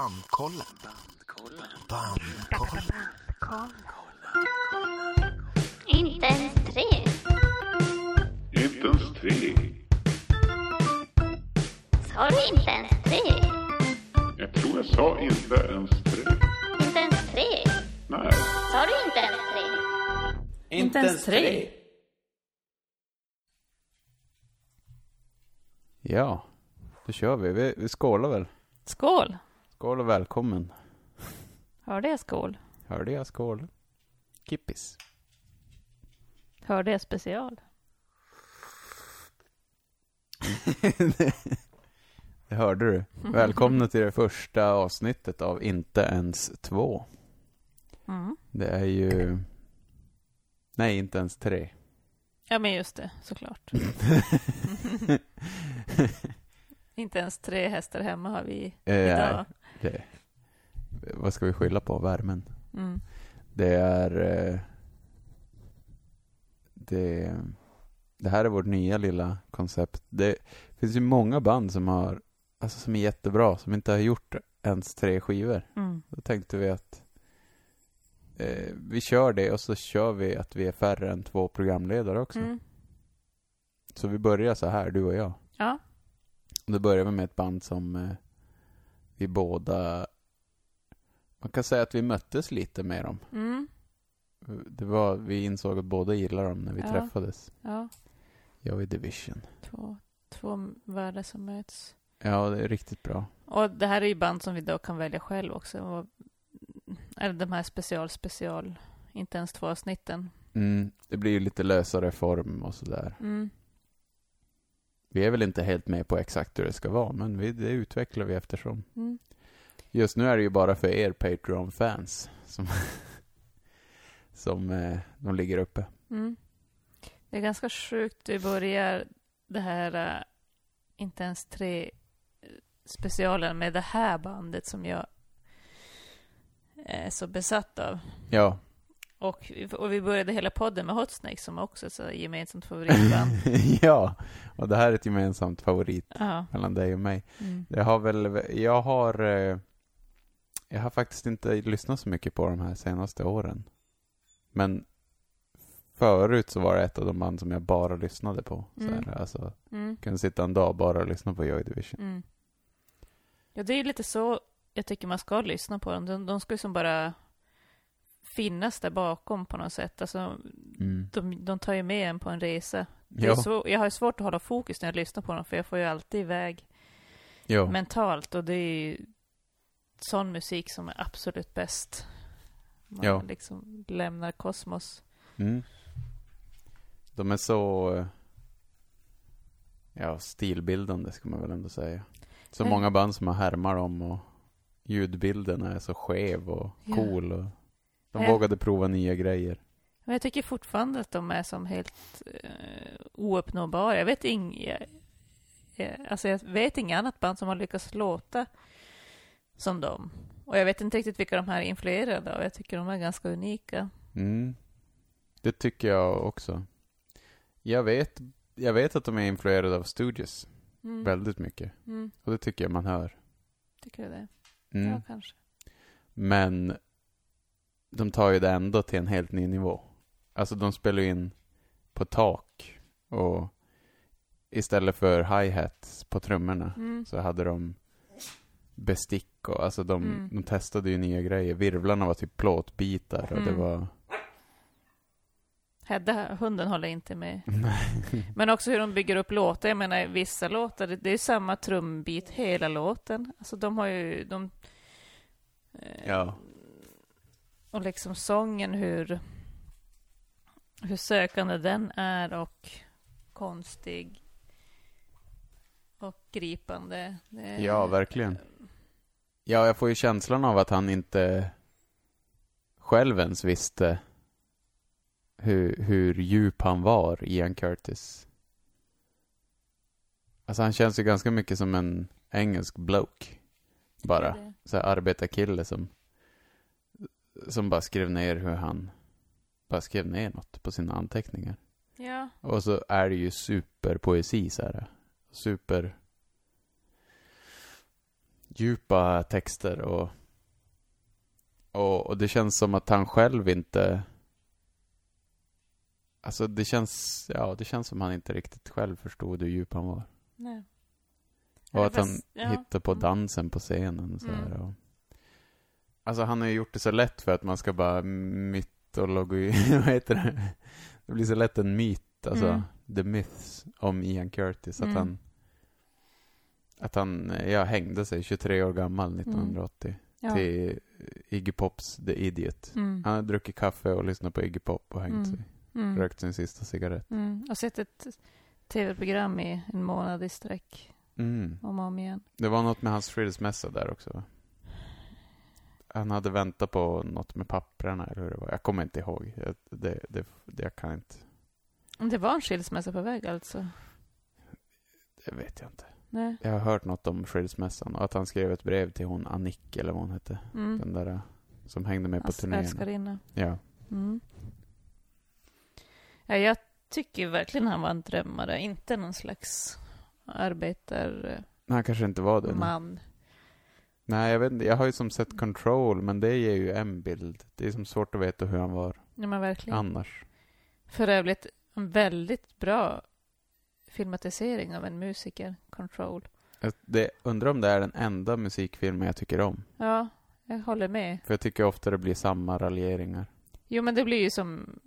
Bandkollen. Bandkollen. Inte ens tre. Inte ens tre. Sa du inte ens tre? Jag tror jag sa inte ens tre. Inte ens tre? Nej. Sa du inte ens tre? Inte ens tre. Ja, då kör vi. Vi, vi skålar väl. Skål! Skål och välkommen. Hörde jag skål? Hörde jag skål? Kippis. Hörde jag special? Det hörde du. Välkomna till det första avsnittet av Inte ens två. Mm. Det är ju... Nej, inte ens tre. Ja, men just det, såklart. Inte ens tre hästar hemma har vi Eh, idag. Det, vad ska vi skylla på? Värmen. Mm. Det är... eh, Det, det här är vårt nya lilla koncept. Det finns ju många band som har, alltså som är jättebra, som inte har gjort ens tre skivor. Mm. Då tänkte vi att eh, vi kör det och så kör vi att vi är färre än två programledare också. Mm. Så vi börjar så här, du och jag. Ja. Och då börjar vi med ett band som eh, vi båda, man kan säga att vi möttes lite med dem. Mm. Det var, vi insåg att båda gillar dem när vi Ja. träffades. Ja. Jag i Division. Två, två världar som möts. Ja, det är riktigt bra. Och det här är ju band som vi då kan välja själv också. Eller de här special, special, inte ens två avsnitten. Mm, det blir ju lite lösare form och sådär. Mm. Vi är väl inte helt med på exakt hur det ska vara, men vi, det utvecklar vi eftersom. Mm. Just nu är det ju bara för er Patreon-fans som, som eh, de ligger uppe. Mm. Det är ganska sjukt. Vi börjar det här, äh, inte ens tre eh, specialen med det här bandet som jag är så besatt av. Ja. Och, och vi började hela podden med Hot Snake som också är ett så gemensamt favoritband. ja, och det här är ett gemensamt favorit ja. mellan dig och mig. Mm. Jag har väl, jag har, eh, jag har faktiskt inte lyssnat så mycket på de här senaste åren. Men förut så var det ett av de band som jag bara lyssnade på. Så Mm. här, alltså, Mm. kunde sitta en dag bara och lyssna på Joy Division. Mm. Ja, det är ju lite så jag tycker man ska lyssna på dem. De, de ska ju som bara finnas där bakom på något sätt. Alltså, Mm. de, de tar ju med en på en resa. Svår, jag har svårt att hålla fokus när jag lyssnar på dem, för jag får ju alltid iväg ja. mentalt. Och det är ju sån musik som är absolut bäst. Man Ja. liksom lämnar kosmos. Mm. De är så eh, ja, stilbildande ska man väl ändå säga. Så många band som har härmar dem och ljudbilden är så skev och Ja. cool. Och de Ja. vågade prova nya grejer. Men jag tycker fortfarande att de är som helt eh, ouppnåbara. Jag vet inget... Alltså jag vet inget annat band som har lyckats låta som dem. Och jag vet inte riktigt vilka de här är influerade av. Jag tycker de är ganska unika. Mm. Det tycker jag också. Jag vet, jag vet att de är influerade av Studios Mm. väldigt mycket. Mm. Och det tycker jag man hör. Tycker du det? Mm. Ja, kanske. Men de tar ju det ändå till en helt ny nivå. Alltså de spelar ju in på tak och istället för hi-hats på trummorna Mm. så hade de bestick och alltså de, Mm. de testade ju nya grejer. Virvlarna var typ plåtbitar och det Mm. var... Hedda, hunden håller inte med. Men också hur de bygger upp låtar. Jag menar, vissa låtar, det det är samma trumbit hela låten. Alltså de har ju, de... eh, ja. Och liksom sången, hur, hur sökande den är och konstig och gripande. Det, Ja, verkligen. Ja, jag får ju känslan av att han inte själv ens visste hur, hur djup han var, Ian Curtis. Alltså han känns ju ganska mycket som en engelsk bloke. Bara. Så här arbetarkille som som bara skrev ner hur han bara skrev ner något på sina anteckningar. Ja, Och så är det ju superpoesi så här. Super djupa texter och, och, och det känns som att han själv inte Alltså det känns, ja det känns som han inte riktigt själv förstod hur djup han var. Nej. Och att han ja. hittar på Mm. dansen på scenen. Så här, Mm. och, alltså han har ju gjort det så lätt för att man ska bara mytologi, vad heter det? Det blir så lätt en myt, alltså Mm. the myths om Ian Curtis. Att Mm. han att han, ja, hängde sig 23 år gammal 1980 Mm. Ja. till Iggy Pops The Idiot. Mm. Han hade druckit kaffe och lyssnat på Iggy Pop och hängt Mm. sig. Mm. Rökt sin sista cigarett. Och sett ett tv-program i en månad i sträck. Om och om igen. Det var något med hans skilsmässa där också? Han hade väntat på något med papprarna eller hur det var. Jag kommer inte ihåg. Jag, det, det, det, jag kan inte. Det var en skilsmässa på väg alltså? Det vet jag inte. Nej. Jag har hört något om skilsmässan och att han skrev ett brev till hon Annick eller vad hon hette. Mm. Den där som hängde med på Hans turnéerna. älskarinna. Ja. Mm. Ja, jag tycker verkligen han var en drömmare. Inte någon slags arbetarman. Men han kanske inte var det. nu. Nej, jag vet inte. Jag har ju som sett Control, men det ger ju en bild. Det är som svårt att veta hur han var Ja, men verkligen. annars. För övrigt en väldigt bra filmatisering av en musiker, Control. Jag det, undrar om det är den enda musikfilmen jag tycker om. Ja, jag håller med. För jag tycker ofta det blir samma raljeringar. Jo, men det blir ju som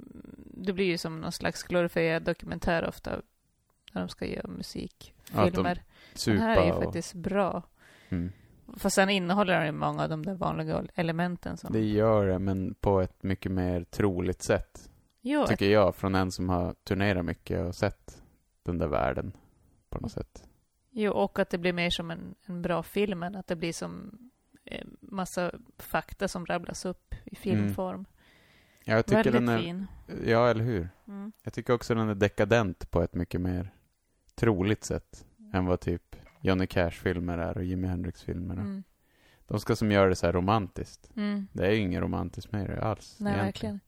det blir ju som någon slags glorifierad dokumentär ofta när de ska göra Ja, att de musikfilmer. Den här är ju och... faktiskt bra. Mm. Fast sen innehåller den ju många av de där vanliga elementen som... Det gör det, men på ett mycket mer troligt sätt. jo, Tycker jag, från en som har turnerat mycket och sett den där världen på något sätt. jo, och att det blir mer som en, en bra film än att det blir som eh, massa fakta som rabblas upp i filmform. Ja, jag tycker Väldigt den är... fin. Ja, eller hur? Mm. Jag tycker också den är dekadent på ett mycket mer troligt sätt än vad typ Johnny Cash-filmer är och Jimi Hendrix-filmer. Mm. De ska som göra det så här romantiskt. Mm. Det är ju inget romantiskt med det alls. Nej, egentligen. verkligen.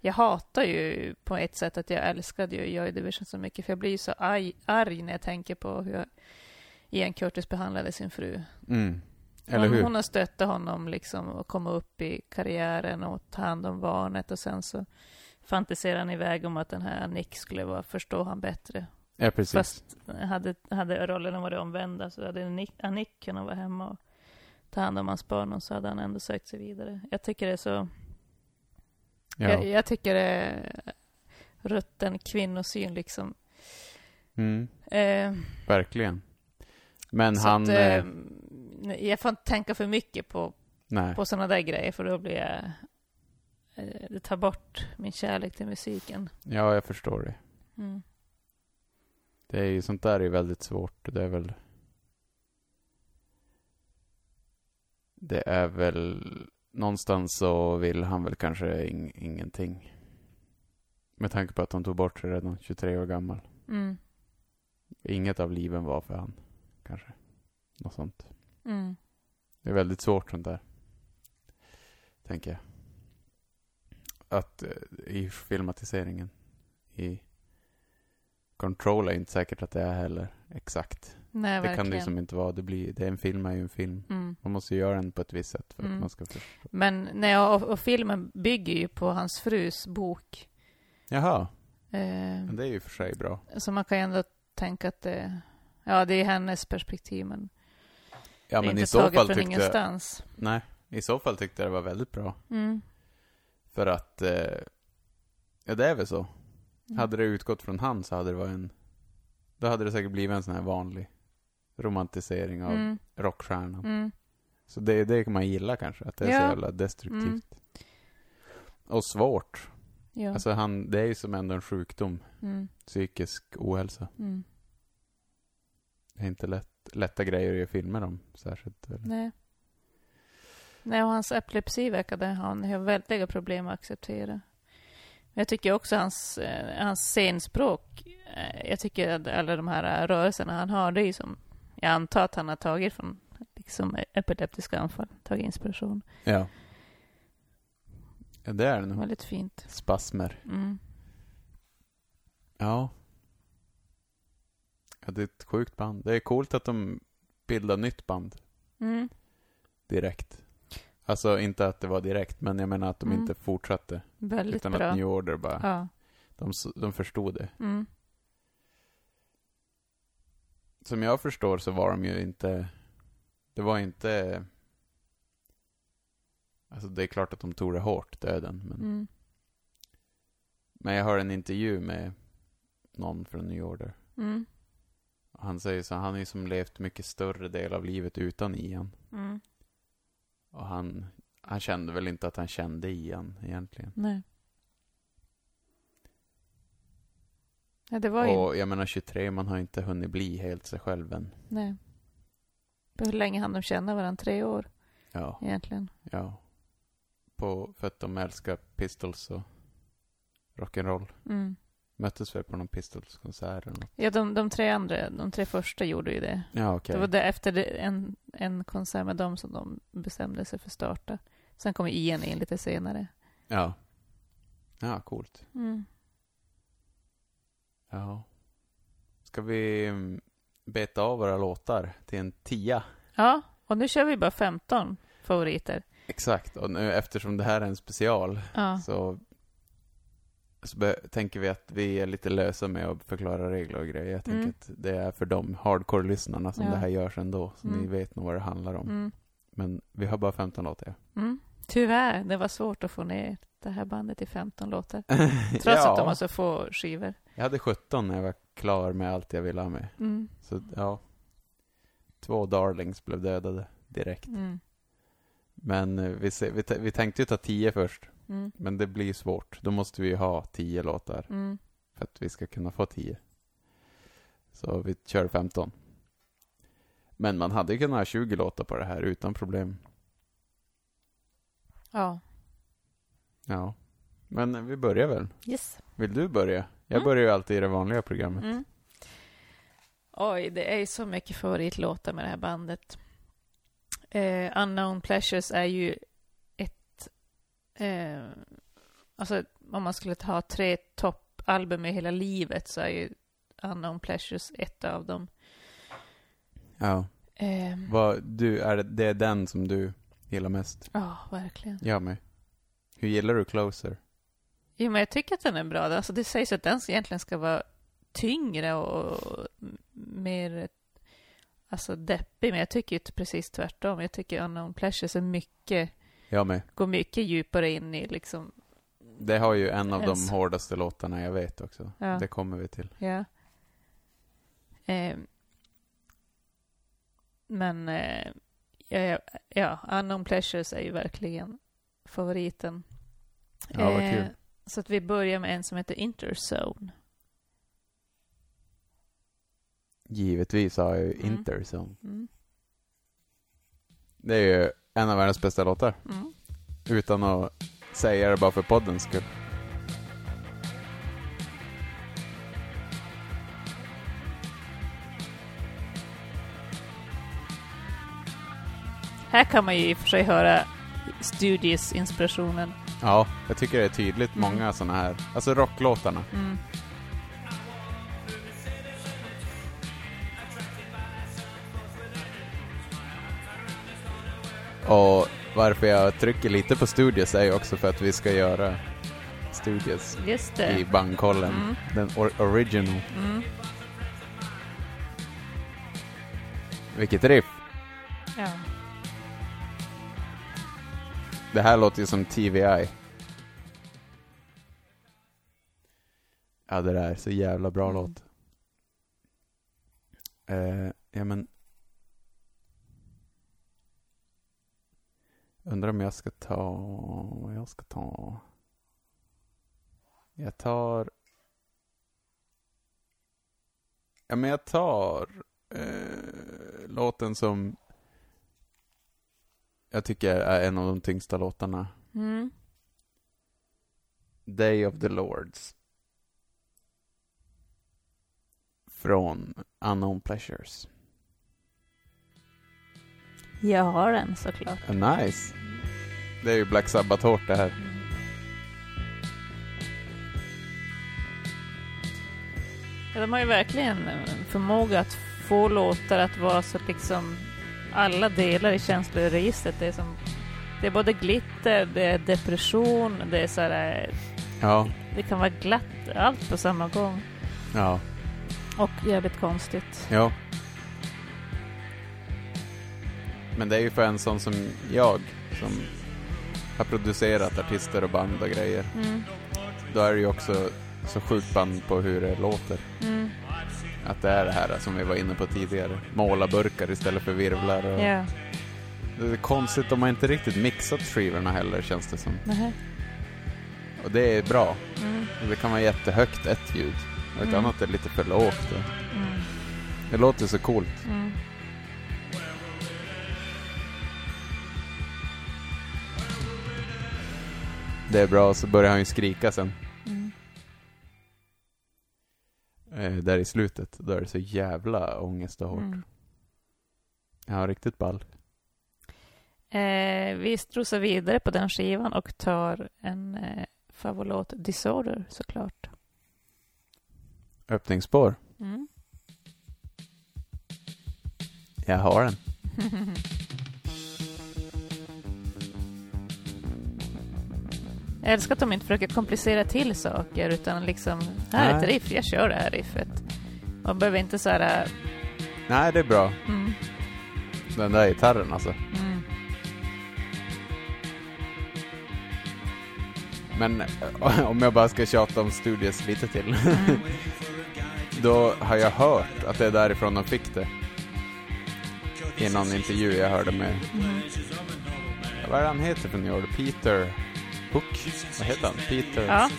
Jag hatar ju på ett sätt att jag älskade ju Joy Division så mycket, för jag blir ju så arg, arg när jag tänker på hur Ian Curtis behandlade sin fru. Mm. Eller hon, hur? hon har stöttat honom liksom och komma upp i karriären och ta hand om barnet och sen så fantiserar han iväg om att den här Nick skulle vara, förstå han bättre. Ja, precis. Fast hade, hade rollerna varit omvända så hade Nick, Nick kunnat vara hemma och ta hand om hans barn och så hade han ändå sökt sig vidare. Jag tycker det är så ja. jag, jag tycker det är rutten kvinnosyn liksom. Mm. Eh, Verkligen. Men han... att, eh, eh, jag får inte tänka för mycket på, nej. på sådana där grejer för då blir jag... Eh, det tar bort min kärlek till musiken. Ja, jag förstår det. Mm. Det är ju sånt där är ju väldigt svårt. Det är väl... Det är väl... Någonstans så vill han väl kanske ing, ingenting. Med tanke på att han tog bort sig redan 23 år gammal. Mm. Inget av liven var för han. Kanske. Något sånt. Mm. Det är väldigt svårt sånt där. Tänker jag. Att eh, i filmatiseringen. I Control är inte säkert att det är heller exakt. Nej, det verkligen. kan det liksom inte vara. Det blir, det är en film är ju en film. Mm. Man måste göra den på ett visst sätt för Mm. att man ska förstå. Men nej, och, och filmen bygger ju på hans frus bok. Jaha, Eh, men det är ju för sig bra. så man kan ju ändå tänka att det... Ja, det är hennes perspektiv, men Ja, men i så taget fall från tyckte jag, ingenstans. nej, i så fall tyckte jag det var väldigt bra. Mm. För att, eh, ja det är väl så. Mm. Hade det utgått från han så hade det varit en, då hade det säkert blivit en sån här vanlig romantisering av Mm. rockstjärnan. Mm. Så det, det kan man gilla kanske, att det är Ja. så jävla destruktivt. Mm. Och svårt. Ja. Alltså han, det är ju som ändå en sjukdom, mm. psykisk ohälsa. Det är inte lätt, lätta grejer att göra filmer om, särskilt. Eller? Nej. Nej, och hans epilepsi verkade han ha väldiga problem att acceptera. Jag tycker också hans, eh, hans scenspråk, eh, jag tycker att alla de här rörelserna han har, det är som, jag antar att han har tagit från liksom epileptiska anfall, tagit inspiration. Ja. ja. Det är det nog. Väldigt fint. Spasmer. Mm. Ja. Ja, det är ett sjukt band. Det är coolt att de bildar nytt band. Mm. direkt. Alltså inte att det var direkt, men jag menar att de Mm. inte fortsatte. Väldigt utan bra. att New Order bara, Ja. de, de förstod det. Mm. Som jag förstår så var de ju inte, det var inte, alltså det är klart att de tog det hårt, döden, men, Mm. men jag hör en intervju med någon från New Order. Mm. Han säger så, han har ju som levt mycket större del av livet utan Ian. Mm. Och han, han kände väl inte att han kände Ian egentligen. Nej. Ja, det var ju... Och jag menar 23, man har inte hunnit bli helt sig själv än. Nej. Hur länge hann de känna varandra? Tre år Ja, egentligen. ja. På, för att de älskar Pistols och rock'n'roll. Mm. Möttes väl på någon Pistols-konsert? Ja, de, de tre andra, de tre första gjorde ju det. Ja, okej. Det var det, efter en, en konsert med dem som de bestämde sig för att starta. Sen kom Ian in lite senare. Ja. Ja, coolt. Mm. Ja. Ska vi mm, beta av våra låtar till en tia? Ja, och nu kör vi bara 15 favoriter. Exakt, och nu eftersom det här är en special Ja, så, så tänker vi att vi är lite lösa med att förklara regler och grejer. Jag tänker Mm. att det är för de hardcore-lyssnarna som Ja. det här görs ändå, så Mm. ni vet nog vad det handlar om. mm. Men vi har bara 15 låtar. Mm. Tyvärr, det var svårt att få ner det här bandet i 15 låtar. Trots ja, att de har så få skivor. jag hade 17 när jag var klar med allt jag ville ha med. Mm. Så ja, två darlings blev dödade direkt. Mm. Men eh, vi, se, vi, vi tänkte ju ta 10 först, Mm. men det blir svårt. Då måste vi ha 10 låtar Mm. för att vi ska kunna få 10. Så vi kör 15. Men man hade ju kunnat ha 20 låtar på det här utan problem. Ja. Ja. Men vi börjar väl. Yes. Vill du börja? Jag Mm. börjar ju alltid i det vanliga programmet. Mm. Oj, det är ju så mycket favoritlåtar med det här bandet. Eh, Unknown Pleasures är ju. Eh, alltså, om man skulle ta tre toppalbum i hela livet så är ju Unknown Pleasures ett av dem. Ja. Eh, Vad, du, är det, det är den som du gillar mest? Ja, verkligen. Jag med. Hur gillar du Closer? Jo, men jag tycker att den är bra. Alltså, det sägs att den egentligen ska vara tyngre och mer alltså, deppig, men jag tycker ju precis tvärtom. Jag tycker Unknown Pleasures är mycket, Jag med. går mycket djupare in i liksom, Det har ju en av Ens. de hårdaste låtarna jag vet också. ja. Det kommer vi till. ja. Eh, men eh, ja, ja, Unknown Pleasures är ju verkligen favoriten. Ja, vad Eh, kul. Så att vi börjar med en som heter Interzone. Givetvis har jag ju Mm. Interzone. Mm. Det är ju en av världens bästa låtar. Mm. Utan att säga det bara för poddens skull. Här kan man ju i och för sig höra Studies-inspirationen. Ja, jag tycker det är tydligt Mm. många sådana här, alltså rocklåtarna. Mm. Och varför jag trycker lite på Studios är ju också för att vi ska göra Studios i det. bandkollen. Mm. Den or- original. Mm. Vilket riff! Ja. Det här låter ju som TVI. Ja, det där är så jävla bra Mm. låt. Eh, ja, men... Undrar om jag ska ta... Vad jag ska ta... Jag tar... Ja, men jag tar eh, låten som jag tycker är en av de tyngsta låtarna. Mm. Day of the Lords. Från Unknown Pleasures. Jag har den såklart. Nice. Det är ju Black Sabbath hårt det här. Ja, de har ju verkligen en förmåga att få låtar att vara så liksom alla delar i känsloregistret. Det är, som, det är både glitter, det är depression, det är så här, eh, Ja, det kan vara glatt, allt på samma gång. ja, Och jävligt konstigt. ja. Men det är ju för en sån som jag, som har producerat artister och band och grejer. Mm. Då är det ju också så sjukt band på hur det låter. Mm. Att det är det här som vi var inne på tidigare. Måla burkar istället för virvlar. Och Ja. Det är konstigt, de har inte riktigt mixat skivorna heller känns det som. Nähä. Och det är bra. Mm. Det kan vara jättehögt ett ljud och ett Mm. annat är lite för lågt. Mm. det låter så coolt. Det är bra, så börjar han ju skrika sen. Mm. Eh, där i slutet, då är det så jävla ångest och hårt. Mm. Ja, riktigt ball. Eh, vi strosar vidare på den skivan och tar en eh, favoritlåt, Disorder, såklart. Öppningsspår. Mm. Jag har den. Jag älskar att de inte försöker komplicera till saker utan liksom, här är ett riff, jag kör det här riffet. Man behöver inte så här, äh, Nej, det är bra. mm, Den där gitarren alltså. mm, Men om jag bara ska tjata om Studios lite till. mm. Då har jag hört att det är därifrån de fick det. I någon intervju jag hörde med, Mm. vad är han heter för nu Peter Hook? Vad heter han? Peter? Ja.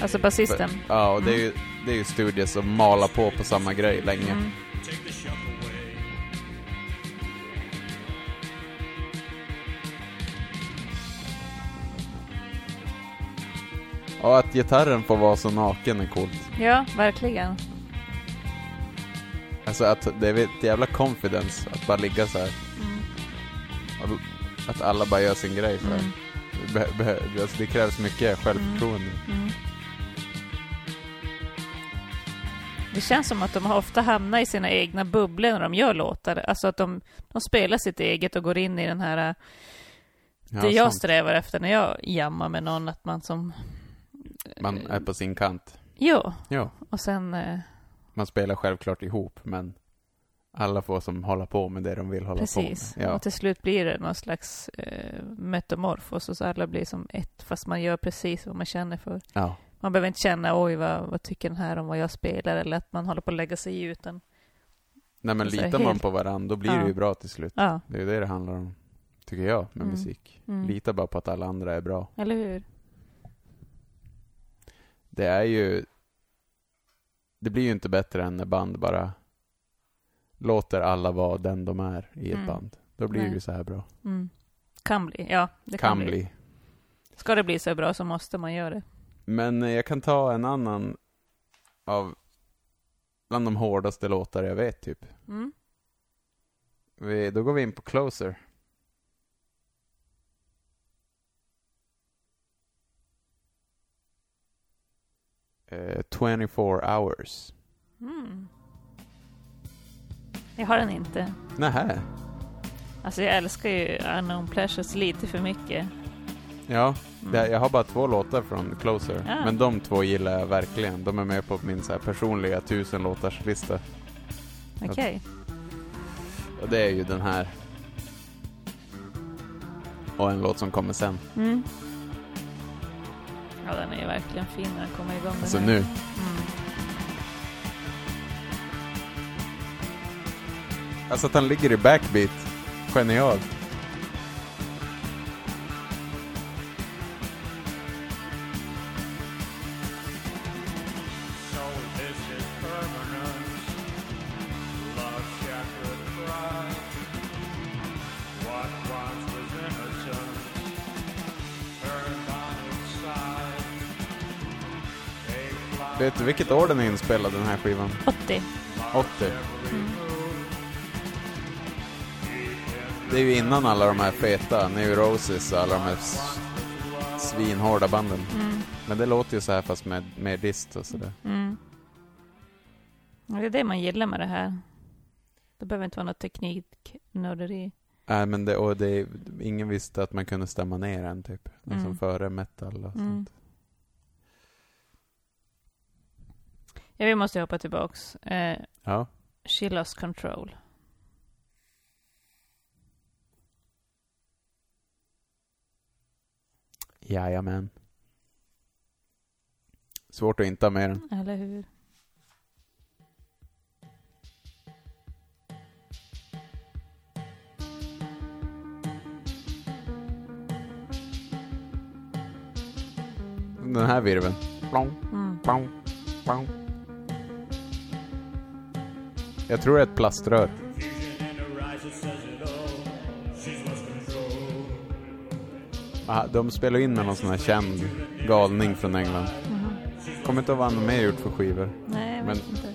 Alltså basisten. Ja, och det är ju, det är ju Studios som malar på på samma grej länge. Mm. Och att gitarren får vara så naken är coolt. Ja, verkligen. Alltså att det är ett jävla confidence att bara ligga så här. Mm. Att alla bara gör sin grej så här. Mm. Be, be, alltså det krävs mycket självförtroende. Mm. Det känns som att de ofta hamnat i sina egna bubblor när de gör låtar. Alltså att de, de spelar sitt eget och går in i den här... äh, Ja, det jag sant. strävar efter när jag jammar med någon, att man som... Man är på sin kant. Ja, Ja, och sen... eh, man spelar självklart ihop, men alla får som hålla på med det de vill hålla Precis. på med. Ja, Och till slut blir det någon slags eh, metamorfos och så alla blir som ett fast man gör precis vad man känner för. ja. Man behöver inte känna oj vad, vad tycker den här om vad jag spelar eller att man håller på att lägga sig i utan Nej men litar man helt- på varandra, då blir Ja. det ju bra till slut. ja, Det är ju det det handlar om, tycker jag, med Mm. musik. Mm. Lita bara på att alla andra är bra. eller hur? Det är ju... Det blir ju inte bättre än när band bara låter alla vara den de är i ett Mm. band. Då blir det Nej. ju så här bra. Mm. Kan bli, ja. Det kan, kan bli. bli. Ska det bli så bra så måste man göra det. Men eh, jag kan ta en annan av bland de hårdaste låtar jag vet typ. Mm. Vi, då går vi in på Closer. Eh, 24 hours. Mm. Jag har den inte. Nähä. Alltså jag älskar ju Unknown Pleasures lite för mycket. Ja, Mm. det, jag har bara två låtar från Closer. Ja. Men de två gillar jag verkligen. De är med på min så personliga tusen låtars lista. Okej. Och det är ju den här. Och en låt som kommer sen. Mm. Ja, den är ju verkligen fin när den kommer igång. Alltså nu. Mm. Alltså att han ligger i backbeat. Genialt. Vet du vilket år den är inspelad den här skivan? 80. 80. Det är ju innan alla de här feta Neurosis och alla de här svinhårda banden. Mm. Men det låter ju så här fast med mer dist och sådär. Mm. Det är det man gillar med det här. Det behöver inte vara något tekniknörderi. Nej, men det, och det, ingen visste att man kunde stämma ner den typ. Liksom Mm. före metal och Mm. sånt. Ja, vi måste hoppa tillbaks. Eh, Ja. She lost control. Jajamän. Svårt att inte ha med den. Eller hur? Den här virveln. Mm. Jag tror det är ett plaströr. Aha, de spelar in med någon sån här känd galning från England. Kommer inte ihåg vad han mer gjort för skivor. Nej, jag Men- vet inte.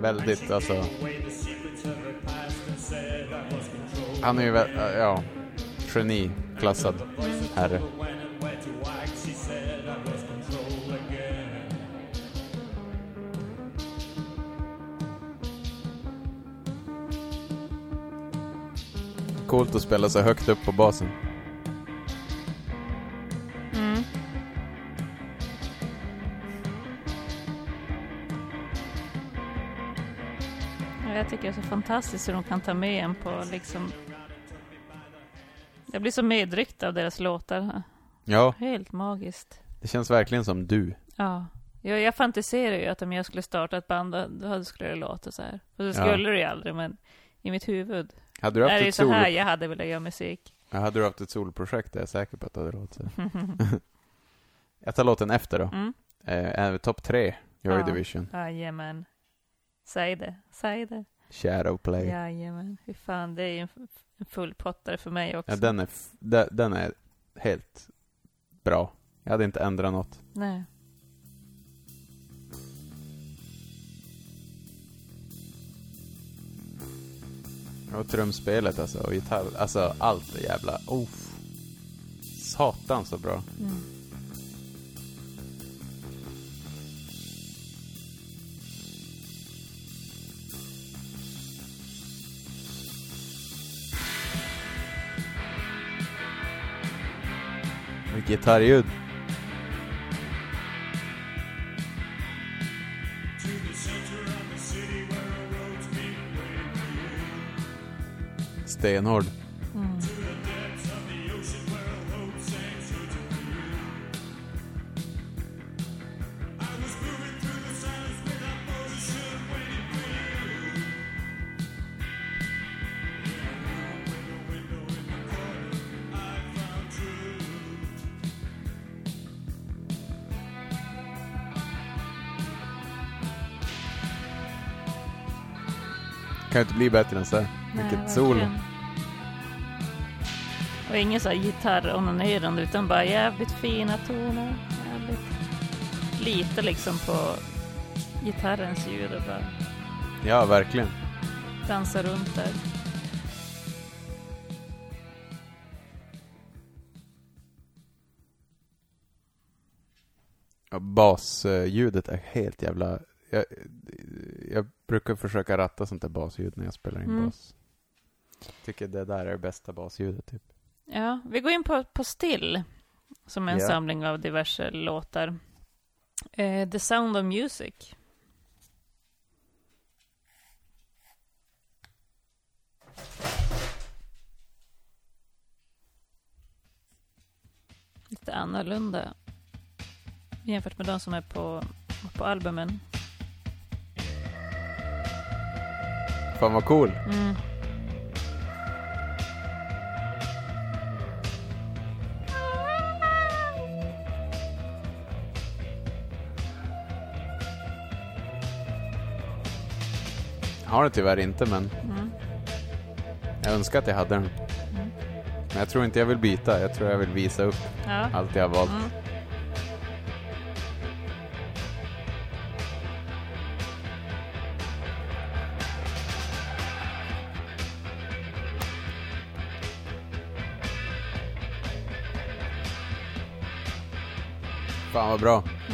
Väldigt, alltså... Han är ju, vä- ja, geniklassad herre. Coolt att spela så högt upp på basen. Ja, Jag tycker det är så fantastiskt hur de kan ta med en på liksom... Jag blir så medryckt av deras låtar. Ja, Helt magiskt. det känns verkligen som du. Ja. Jag, jag fantiserar ju att om jag skulle starta ett band, då- skulle det låta så här. För det Ja. skulle det ju aldrig, men i mitt huvud. Hade du är haft det ju ett så här jag hade velat göra musik. Ja, hade du haft ett solprojekt är jag säker på att det hade låtit så. Jag tar låten efter då. Mm. Eh, är topp tre, Joy Ja. Division. Jajamän. Säg det, säg det. Shadowplay. Ja, Jajamän. Hur fan, det är ju en, en full pottare för mig också. den, är den är helt bra. Jag hade inte ändrat något. Nej. Och trumspelet alltså, och gitarr, alltså allt är jävla, oh. Satan så bra. Mm. Gitarrljud. Stenhård. Inte bli bättre än så här. Nej, Vilket verkligen. Och ingen så här gitarronanerande utan bara jävligt fina toner. Jävligt lite liksom på gitarrens ljud och bara Ja, verkligen. dansa runt där. Ja, basljudet är helt jävla... Jag, jag brukar försöka ratta sånt där basljud när jag spelar in Mm. bas. Tycker det där är det bästa basljudet typ. Ja, vi går in på, på Still, som är en Ja. samling av diverse låtar. Eh, The Sound of Music. Lite annorlunda jämfört med de som är på, på albumen. Fan vad cool. Mm. Jag har det tyvärr inte men Mm. jag önskar att jag hade den. Men jag tror inte jag vill byta. Jag tror jag vill visa upp Ja. allt jag har valt. Mm. Fan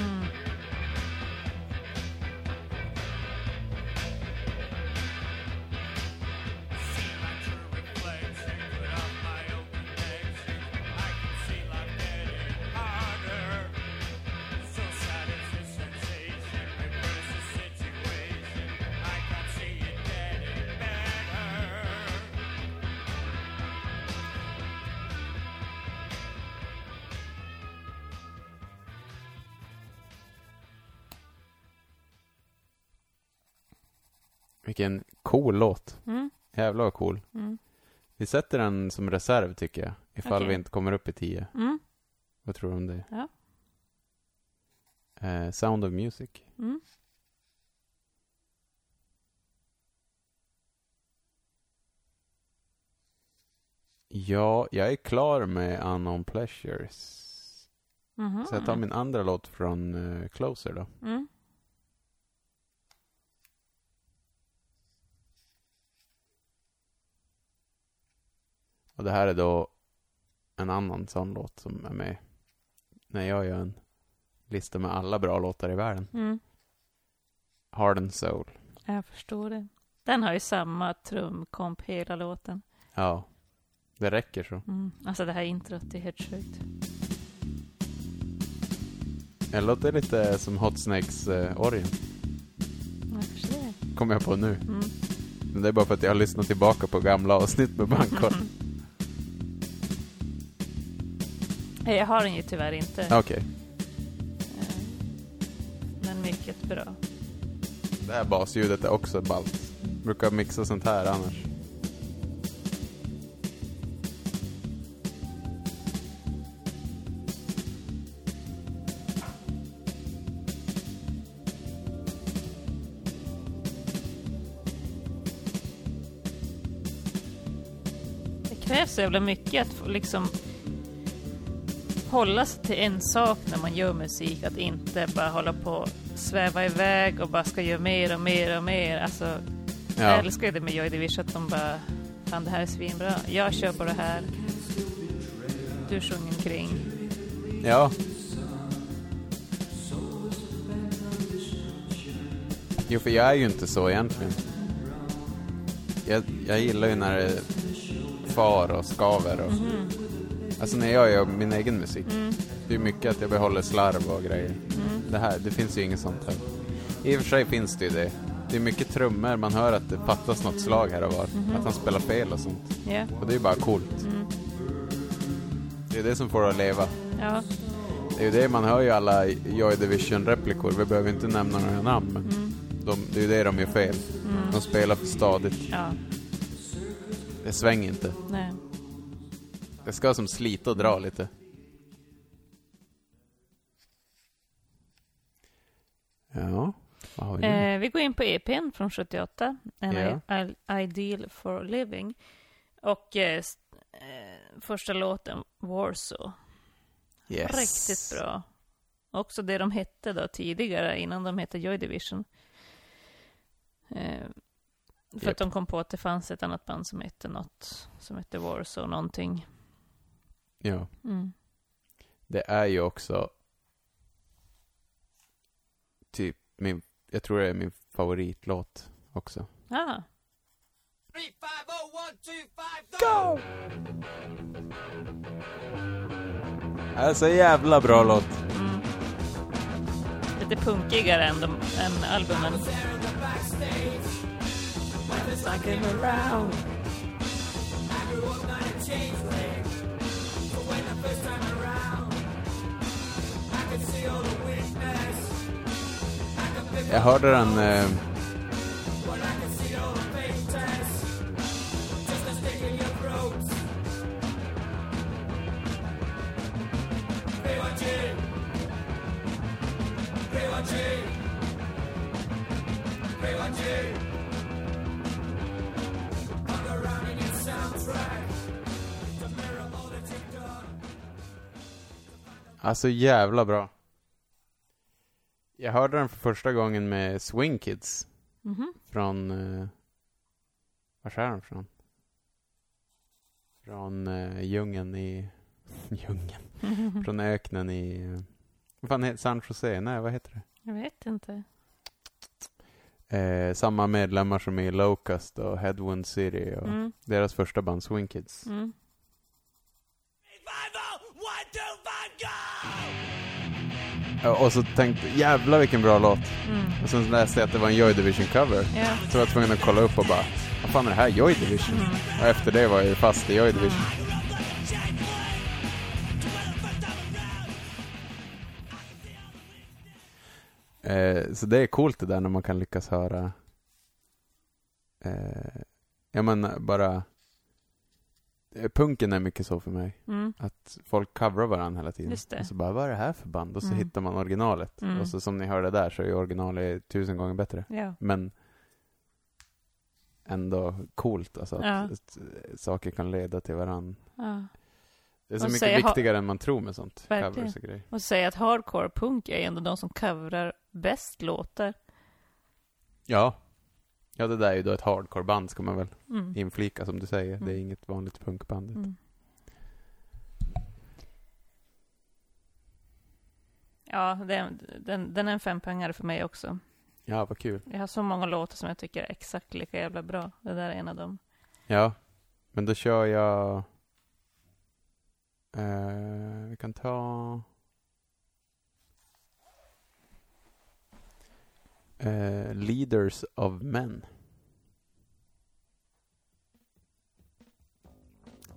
sätter den som reserv tycker jag. Ifall Okej. vi inte kommer upp i 10. Mm. Vad tror du om det? Ja. Eh, Sound of Music. Mm. Ja, jag är klar med Unknown Pleasures. Mhm. Så jag tar min andra låt från eh, Closer då. Mm. Och det här är då en annan sån låt som är med när jag gör en lista med alla bra låtar i världen. Mm. Heart and Soul. Jag förstår det. Den har ju samma trumkomp hela låten. Ja, det räcker så. Mm. Alltså det här introt är helt sjukt. Det låter lite som Hot Snakes eh, orgen, kommer jag på nu. Mm. Men det är bara för att jag har lyssnat tillbaka på gamla avsnitt med Bandkorn. Nej, Jag har den ju tyvärr inte. Okej, Eh, Men mycket bra. det här basljudet är också ballt. Brukar mixa sånt här annars. Det krävs så jävla mycket att få liksom hålla sig till en sak när man gör musik. Att inte bara hålla på och sväva iväg och bara ska göra mer och mer och mer. Alltså, Jag Ja, älskar ju det med Joy Division att de bara Fan det här är svinbra. Jag kör på det här. Du sjunger omkring. ja. Jo, för jag är ju inte så egentligen. Jag, jag gillar ju när det far och skaver och... Alltså när jag gör min egen musik. Mm. Det är mycket att jag behåller slarv och grejer. Det här, det finns ju inget sånt här. I och för sig finns det ju det. Det är mycket trummor, man hör att det fattas något slag här och var. Att han spelar fel och sånt. Ja. Och det är ju bara coolt. Mm. Det är det som får det att leva. Ja. Det är ju det, man hör ju alla Joy Division-replikor. Vi behöver inte nämna några namn, men Mm. de, det är ju det de gör fel. Mm. De spelar för stadigt. Ja. Det svänger inte. Nej. Det ska som slita och dra lite. Ja, vad har vi? Eh, vi går in på EPn från 78. En Ja. I- Ideal for Living. Och eh, eh, första låten, Warsaw. yes. Riktigt bra. Också det de hette då tidigare, innan de hette Joy Division. Eh, för Japp. att de kom på att det fanns ett annat band som hette något, som hette Warsaw någonting. Ja, Mm. det är ju också typ min, jag tror det är min favoritlåt också. Ah, Det är så jävla bra låt. mm. Lite punkigare än, de, än albumen. Jag hörde den eh, Alltså jävla bra. Jag hörde den för första gången med Swing Kids Mhm. från... Eh, var är den från? Från eh, djungeln i... djungeln? Från öknen i... Eh, vad fan heter San Jose? Nej, vad heter det? Jag vet inte. Eh, samma medlemmar som i Locust och Headwind City och Mm. deras första band Swing Kids. Mm. Och så tänkte jävlar vilken bra låt. Mm. Och sen läste jag att det var en Joy Division cover. Ja. Så var jag tvungen att kolla upp och bara, vad fan är det här? Joy Division? Mm. Och efter det var jag ju fast i Joy Division. Eh, så det är coolt det där när man kan lyckas höra eh, ja men bara, punken är mycket så för mig. Mm. Att folk coverar varandra hela tiden. Just det. Och så bara, vad är det här för band? Och så Mm. hittar man originalet. Mm. Och så som ni hörde där så är originalet tusen gånger bättre. Ja. Men ändå coolt alltså att, Ja. att saker kan leda till varandra. ja. Det är så Och mycket säga viktigare än man tror med sånt. Verkligen. Och grejer. Och säga att hardcore punk är ändå de som coverar bäst låtar. Ja. Ja, det där är ju då ett hardcore-band ska man väl Mm. inflika som du säger. Det är Mm. inget vanligt punkband. Mm. Ja, den, den, den är en fempoängare för mig också. Ja, vad kul. Jag har så många låtar som jag tycker är exakt lika jävla bra. Det där är en av dem. Ja, men då kör jag... Eh, vi kan ta... Eh, Leaders of Men.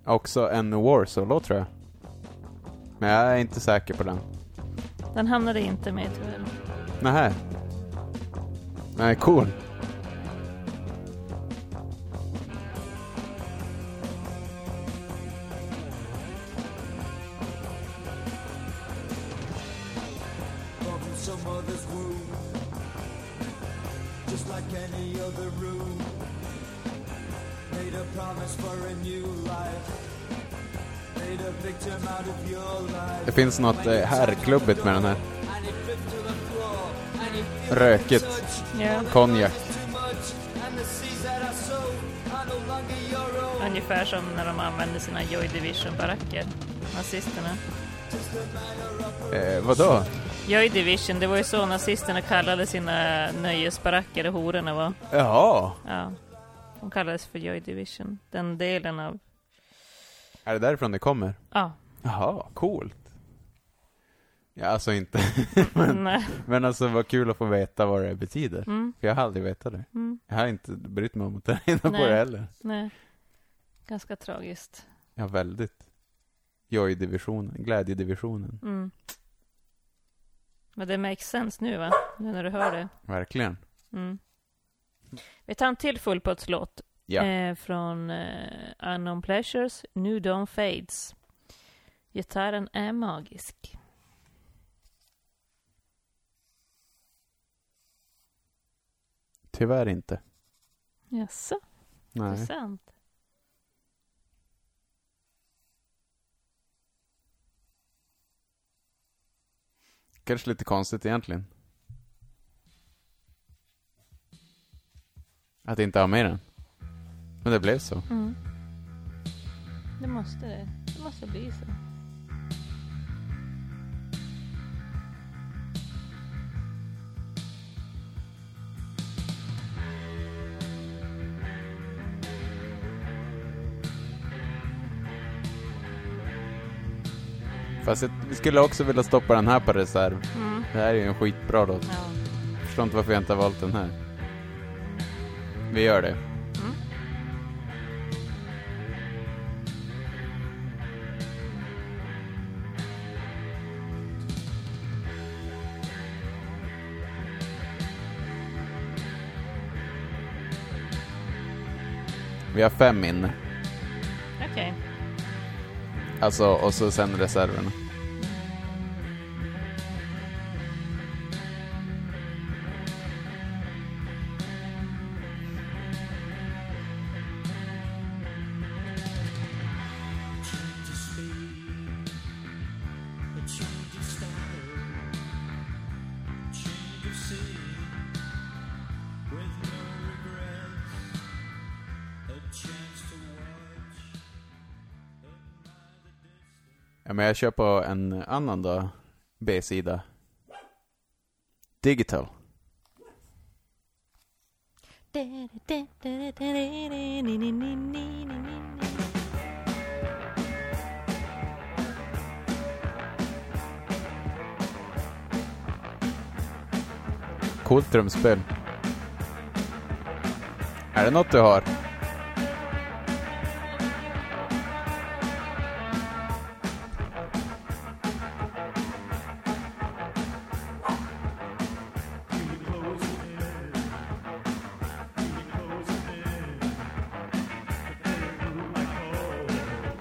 Också en Warsaw-låt tror jag. Men jag är inte säker på den. Den hamnade inte med tyvärr. Nähä. Nej, cool. Finns något eh, herrklubbigt med den här. Rökigt. Ja, Konjak. Ungefär som när de använde sina Joy Division-baracker. Nazisterna. Eh, vadå? Joy Division, det var ju så nazisterna kallade sina nöjesbaracker, hororna var. Jaha. Ja. De kallades för Joy Division. Den delen av... Är det därifrån det kommer? Ja. Jaha, coolt. Ja, alltså inte. Nej. Men alltså vad kul att få veta vad det betyder. Mm. För jag har aldrig vetat det. Mm. Jag har inte brytt mig om att ta reda på det heller. Nej. Ganska tragiskt. Ja, väldigt. Joy-divisionen, glädjedivisionen. Mm. Men det makes sense nu va? Nu när du hör det. Verkligen. Mm. Vi tar en till fullputslåt. Ja. Eh, från eh, Unknown Pleasures, New Dawn Fades. Gitarren är magisk. Tyvärr inte. Jaså, Nej. intressant. Kanske lite konstigt egentligen. Att inte ha med den. Men det blev så. Mm. Det måste det. Det måste bli så. Fast jag, vi skulle också vilja stoppa den här på reserv. Mm. Det här är ju en skitbra låt. Ja. Förstår inte varför jag inte har valt den här. Vi gör det. Vi har fem inne. Okej. Alltså, och så sen reserverna. Men jag kör på en annan då. B-sida. Digital. Coolt trumspel. Är det något du har?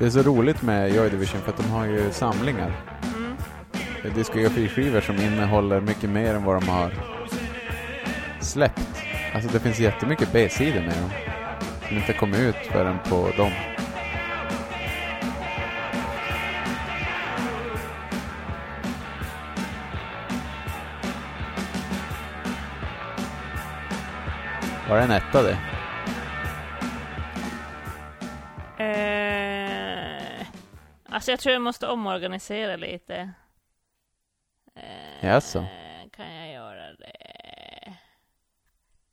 Det är så roligt med Joy Division för att de har ju samlingar. Mm. Diskografiskivor som innehåller mycket mer än vad de har släppt. Alltså det finns jättemycket B-sidor med dem. Som inte kom ut förrän på dem. Var det en etta det? Alltså jag tror jag måste omorganisera lite. Eh, Jaså? Kan jag göra det?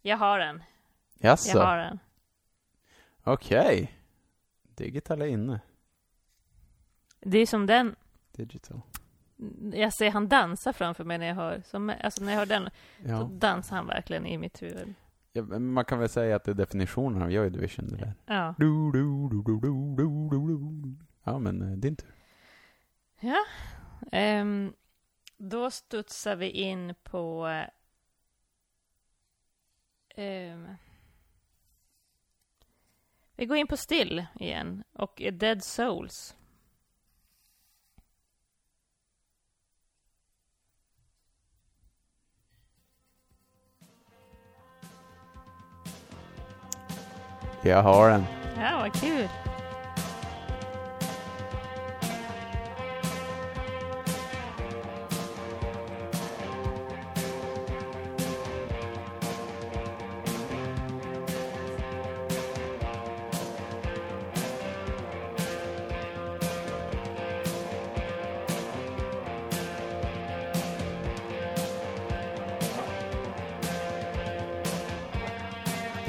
Jag har den. Jaså? Jag har den. Okej. Digital är inne. Det är som den. Digital. Jag ser han dansa framför mig när jag hör, som, alltså när jag hör den, så Ja. dansar han verkligen i mitt huvud. ja. Man kan väl säga att det är definitionen av Joy Division det där. Ja. Du, du, du, Ja, men eh, din tur. Ja. Ehm, då studsar vi in på... ehm, vi går in på Still igen och Dead Souls. Jag har en. Ja, vad kul.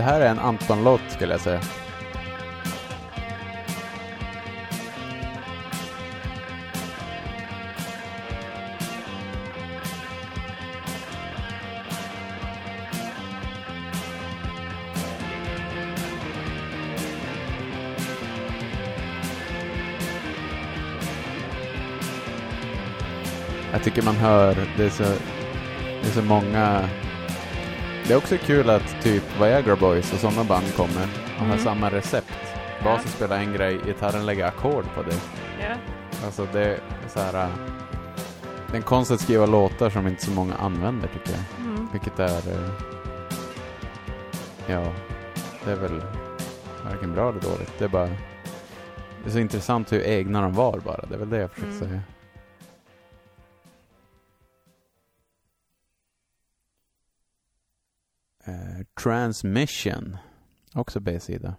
Det här är en Anton-låt skulle jag säga. Jag tycker man hör, det är så, det är så många det är också kul att typ Viagra Boys och sådana band kommer och har Mm. samma recept. Basen spelar en grej, gitarren lägger ackord på det. Ja. Alltså det är så här... äh, Det är en konst att skriva låtar som inte så många använder tycker jag. Mm. Vilket är... eh, Ja, det är väl varken bra eller dåligt. Det är bara... Det är så intressant hur egna de var bara. Det är väl det jag försöker Mm. säga. Transmission. Också B-sida.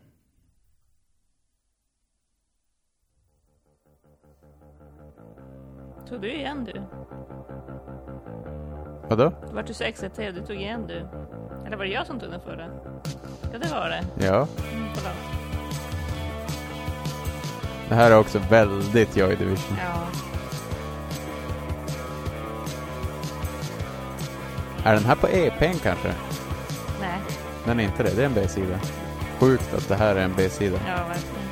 Tog du igen du? Vadå? Vart du så exalterad? Du tog igen du? Eller var det jag som tog den förra? Ja, det var det. Ja. Mm. Det här är också väldigt Joy Division. Ja. Är den här på EPn kanske? Nej. Den är inte det, det är en B-sida. Sjukt att det här är en B-sida. Ja, verkligen.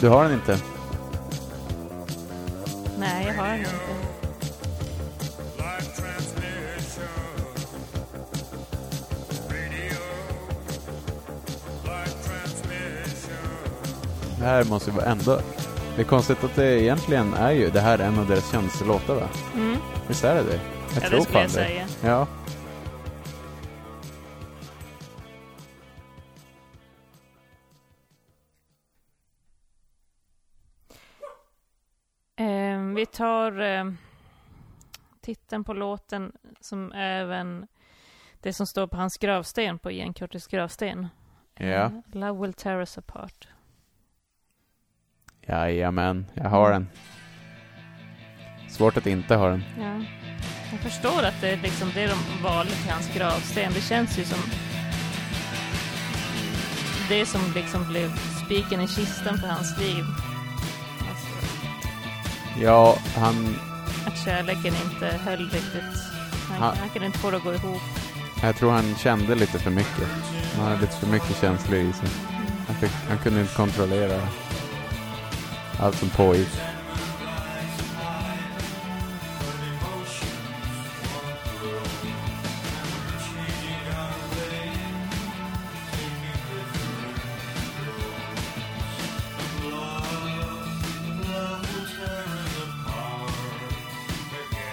Du har den inte? Nej, jag har den inte. Det här måste ju vara ändå... Det är konstigt att det egentligen är ju, det här är en av deras kändaste låtar va? Mm. Visst är det det? Jag Ja, tror det skulle fan jag säga. Ja. Ehm, vi tar ehm, titeln på låten som även det som står på hans gravsten, på Ian Curtis gravsten. Ja. Eh, Love will tear us apart. Jajamän, jag har den. Svårt att inte ha den. Ja. Jag förstår att det är liksom det de valde till hans gravsten. Det känns ju som det som liksom blev spiken i kistan för hans liv. Alltså, Ja, han... att kärleken inte höll riktigt. Han, Ja. han kunde inte få det att gå ihop. Jag tror han kände lite för mycket. Han hade lite för mycket känslor i sig. Han, fick, han kunde inte kontrollera allt som pågick.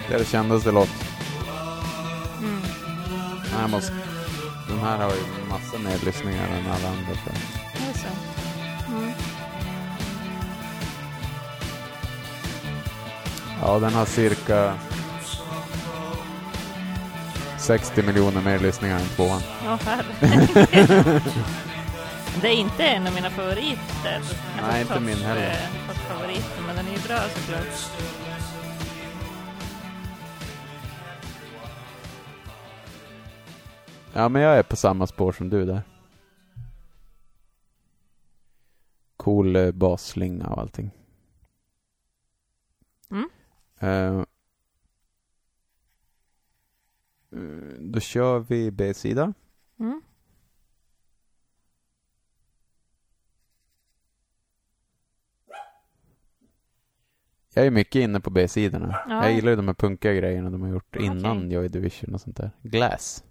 Deras kändaste låt. Mm. Den här, måste, den här har ju massa mer lyssningar än alla andra. Det är så. Mm. Ja, den har cirka 60 miljoner mer lyssningar än tvåan. Ja. Det är inte en av mina favoriter. Nej, inte min heller. eh, toppfavoriter, men den är ju bra såklart. Ja, men jag är på samma spår som du där. Cool eh, basslinga och allting. Mm. Eh, eh, då kör vi B-sida. Mm. Jag är mycket inne på B-sidorna. Ja. Jag gillar ju de här punkiga grejerna de har gjort innan Joy Division och sånt där. Glass.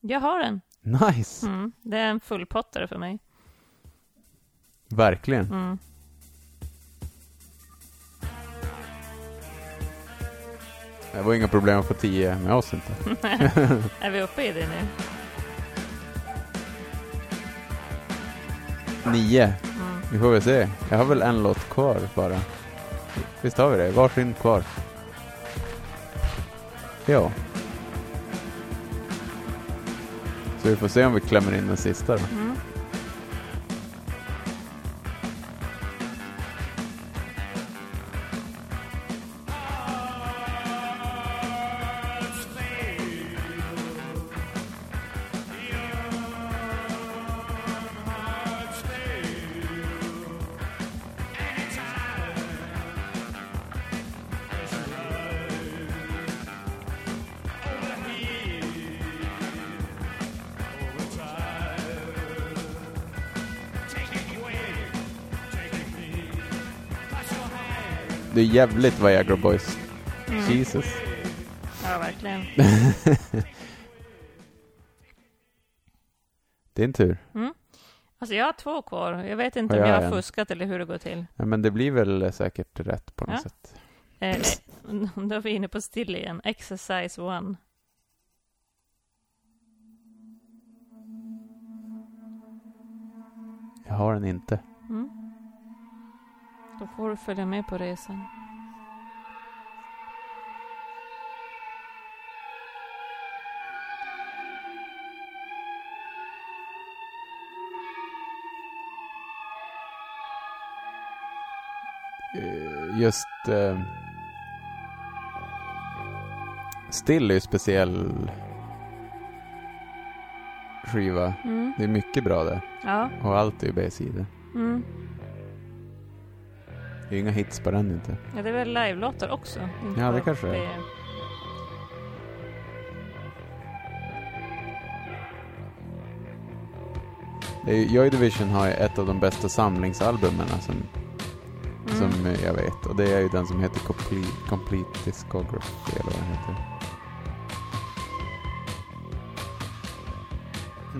Jag har den. Nice! Mm. Det är en fullpottare för mig. Verkligen. Mm. Det var inga problem att få 10 med oss inte. är vi uppe i det nu? 9. Mm. Vi får väl se. Jag har väl en låt kvar bara. Visst har vi det? Varsin kvar. Ja. Så vi får se om vi klämmer in den sista då. Mm. Det är jävligt Viagra Boys. Mm. Jesus. Ja, verkligen. Din tur. Mm. Alltså jag har två kvar. Jag vet inte Ja, om jag jag har en. fuskat eller hur det går till. Ja, men det blir väl säkert rätt på något Ja. sätt. Eh, då är vi inne på still igen. Exercise one. Jag har den inte. Då får du följa med på resan. Eh, Just... Eh, Still är ju speciell skiva. Mm. Det är mycket bra där. Ja. Och allt är ju B-sidor. Mm. Det är inga hits på den inte. ja, det är väl live-låtar också? Ja, det kanske det är. det. Är, ju- Joy Division har ju ett av de bästa samlingsalbumen som, Mm. som jag vet. Och det är ju den som heter Complete, Complete Discography eller vad den heter.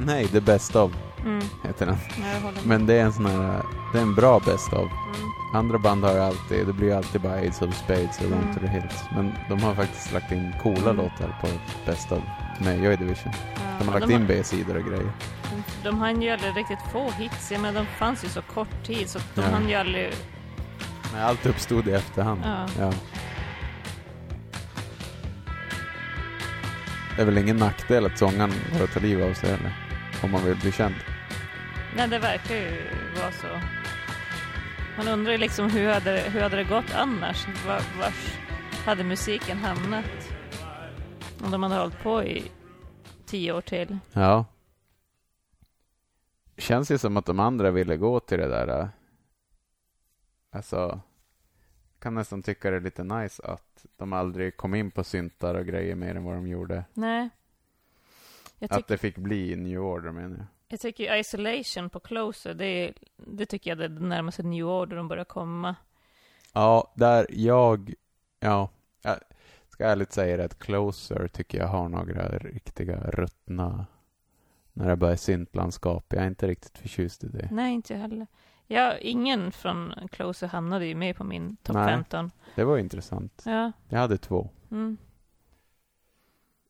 Nej, The Best of Mm. heter den. Ja. Men det är en sån här, det är en bra Best of. Mm. Andra band har alltid, det blir alltid bara Aids of Spades och Mm. Run to the Hills. Men de har faktiskt lagt in coola Mm. låtar på Best of med Joy Division. Ja, De har lagt in B-sidor och grejer. De hann ju aldrig riktigt få hits. Menar, de fanns ju så kort tid så de Ja. hann ju aldrig... Nej, allt uppstod i efterhand. Ja. Ja. Det är väl ingen nackdel att sångaren går och tar livet av sig heller. Om man vill bli känd. Nej, det verkar ju vara så. Man undrar ju liksom hur hade, hur hade det gått annars? Var, vars hade musiken hamnat? Om de hade hållit på i tio år till. Ja. Känns ju som att de andra ville gå till det där. äh, Alltså, kan nästan tycka det är lite nice att de aldrig kom in på syntar och grejer mer än vad de gjorde. Nej. Jag, Att tyck, det fick bli New Order menar jag. Jag tycker Isolation på Closer, det, det tycker jag det är det närmaste New Order de börjar komma. Ja, där jag, ja, jag ska ärligt säga det att Closer tycker jag har några riktiga ruttna, när det bara är syntlandskap. Jag är inte riktigt förtjust i det. Nej, inte jag heller. Ja, ingen från Closer hamnade ju med på min topp Nej. 15. Det var intressant. Ja. Jag hade två. Mm.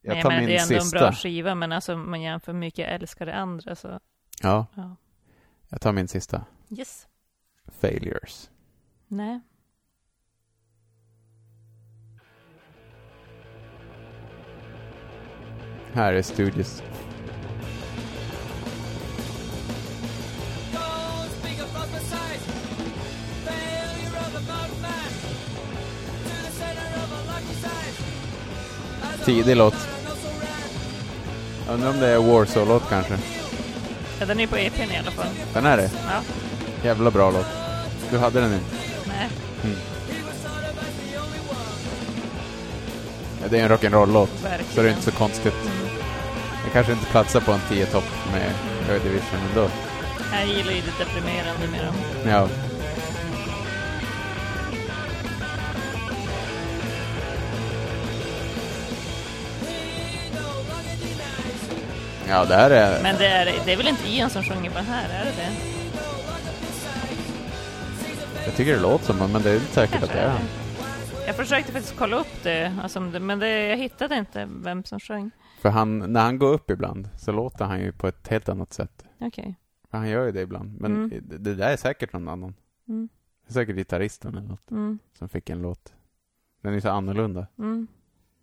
Jag Nej, tar men min det är ändå en sista. bra skiva, men alltså man jämför mycket jag älskar det andra så, Ja, ja. jag tar min sista. Yes. Failures. Nej. Här är Studios. Tidig låt. undrar om det är Warsaw-låt kanske. Ja, den är på EPn i alla fall. Den är det. Ja. Jävla bra låt. Du hade den inte. Nej. Ja, det är en rock'n'roll-låt. Så det är inte så konstigt. Det kanske inte platsar på en 10-topp med Joy Division ändå. Jag gillar ju det deprimerande med dem. Ja. Ja, det här är... Men det är, det är väl inte Ian som sjunger på den här, är det det? Jag tycker det låter som men det är inte säkert att Kanske det är han. Jag försökte faktiskt kolla upp det, alltså, men det, jag hittade inte vem som sjöng. För han, när han går upp ibland så låter han ju på ett helt annat sätt. Okej. För han gör ju det ibland. Men Mm. det, där är säkert någon annan. Mm. Det är säkert gitarristen eller något Mm. som fick en låt. Den är så annorlunda. Mm.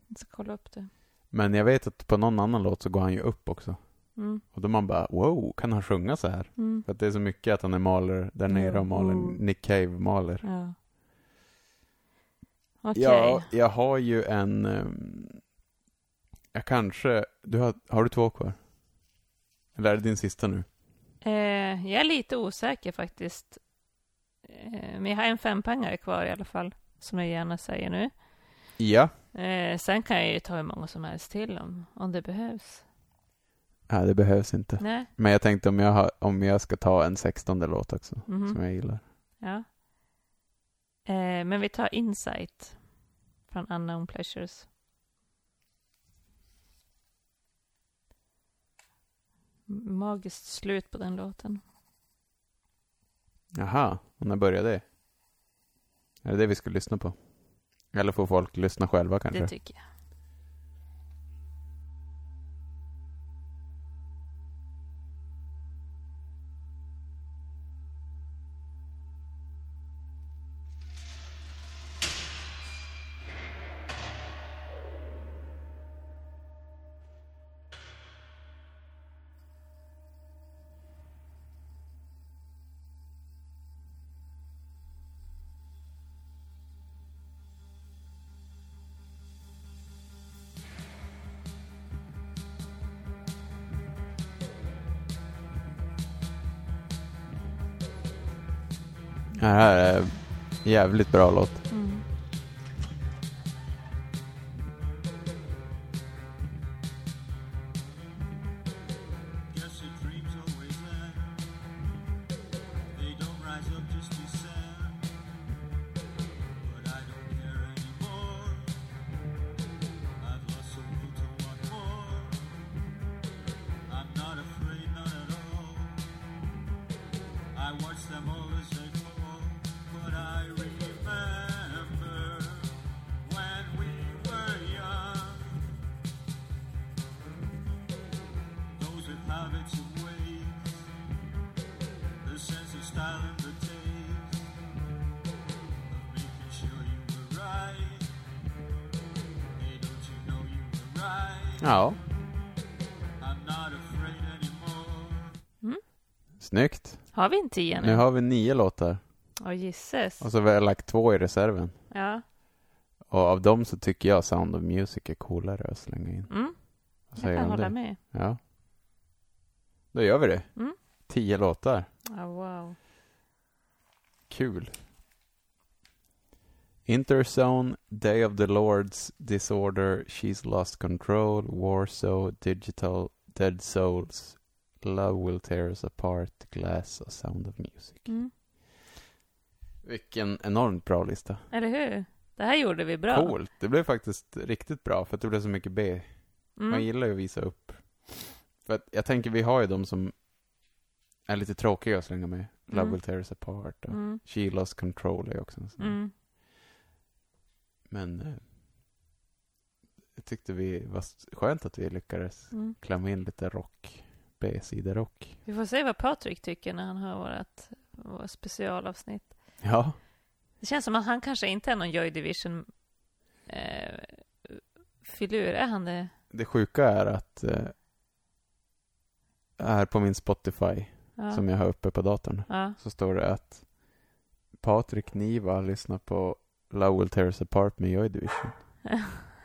Jag ska kolla upp det. Men jag vet att på någon annan låt så går han ju upp också. Mm. Och då man bara, wow, kan han sjunga så här? Mm. För att det är så mycket att han är maler där nere och maler, Mm. Nick Cave maler. Ja. Okej. Ja, jag har ju en... ehm, jag kanske... Du har, har du två kvar? Eller är det din sista nu? Eh, jag är lite osäker faktiskt. Eh, men jag har en fempangare kvar i alla fall, som jag gärna säger nu. Ja. Eh, sen kan jag ju ta hur många som helst till om, om det behövs. Nej, det behövs inte. Nej. Men jag tänkte om jag, har, om jag ska ta en sextonde låt också, Mhm. som jag gillar. Ja. Eh, men vi tar Insight från Unknown Pleasures. Magiskt slut på den låten. Jaha, och när började det? Är det det vi ska lyssna på? Eller får folk lyssna själva kanske? Det tycker jag. Det här är jävligt bra låt. En tia nu? Nu har vi nio låtar. Åh gisses. Och så har vi lagt två i reserven. Ja. Och av dem så tycker jag Sound of Music är coolare att slänga in. Mm. Jag kan hålla det? med. Ja. Då gör vi det. Mm. Tio låtar. Ja, wow. Kul. Interzone, Day of the Lords, Disorder, She's Lost Control, Warsaw, Digital, Dead Souls, Love Will Tear Us Apart, Glass och Sound of Music. Mm. Vilken enormt bra lista. Eller hur? Det här gjorde vi bra. Coolt. Det blev faktiskt riktigt bra för att det blev så mycket B. Man Mm. gillar ju att visa upp. För att jag tänker, vi har ju de som är lite tråkiga att slänga med. Love Mm. Will Tear Us Apart och Mm. She Lost Control är också en sån. Mm. Men eh, jag tyckte vi var skönt att vi lyckades Mm. klämma in lite rock. B-siderock. Vi får se vad Patrik tycker när han hör vårt, vårt specialavsnitt. Ja, Det känns som att han kanske inte är någon Joy Division eh, filur. Är han det? det sjuka är att eh, här på min Spotify, Ja. som jag har uppe på datorn, ja. så står det att Patrik Niva lyssnar på Tear Us Apart med Joy Division.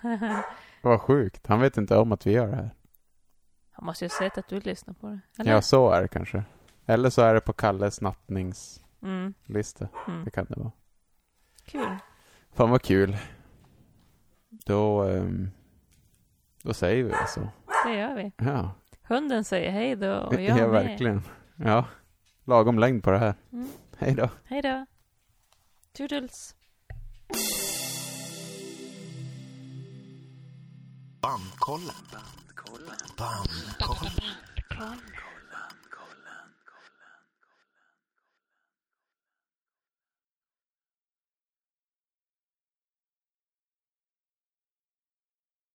Vad sjukt. Han vet inte om att vi gör det här. Han måste ju ha sett att du lyssnar på det. Eller? Ja, så är det kanske. Eller så är det på Kalles nattningslista. Mm. Mm. Det kan det vara. Kul. Fan vad kul. Då, ehm, då säger vi det så. Det gör vi. Ja, Hunden säger hej då och jag ja med. verkligen. Ja, lagom längd på det här. Mm. Hej då. Hej då. Toodles. Bandkollen. Bandkollen.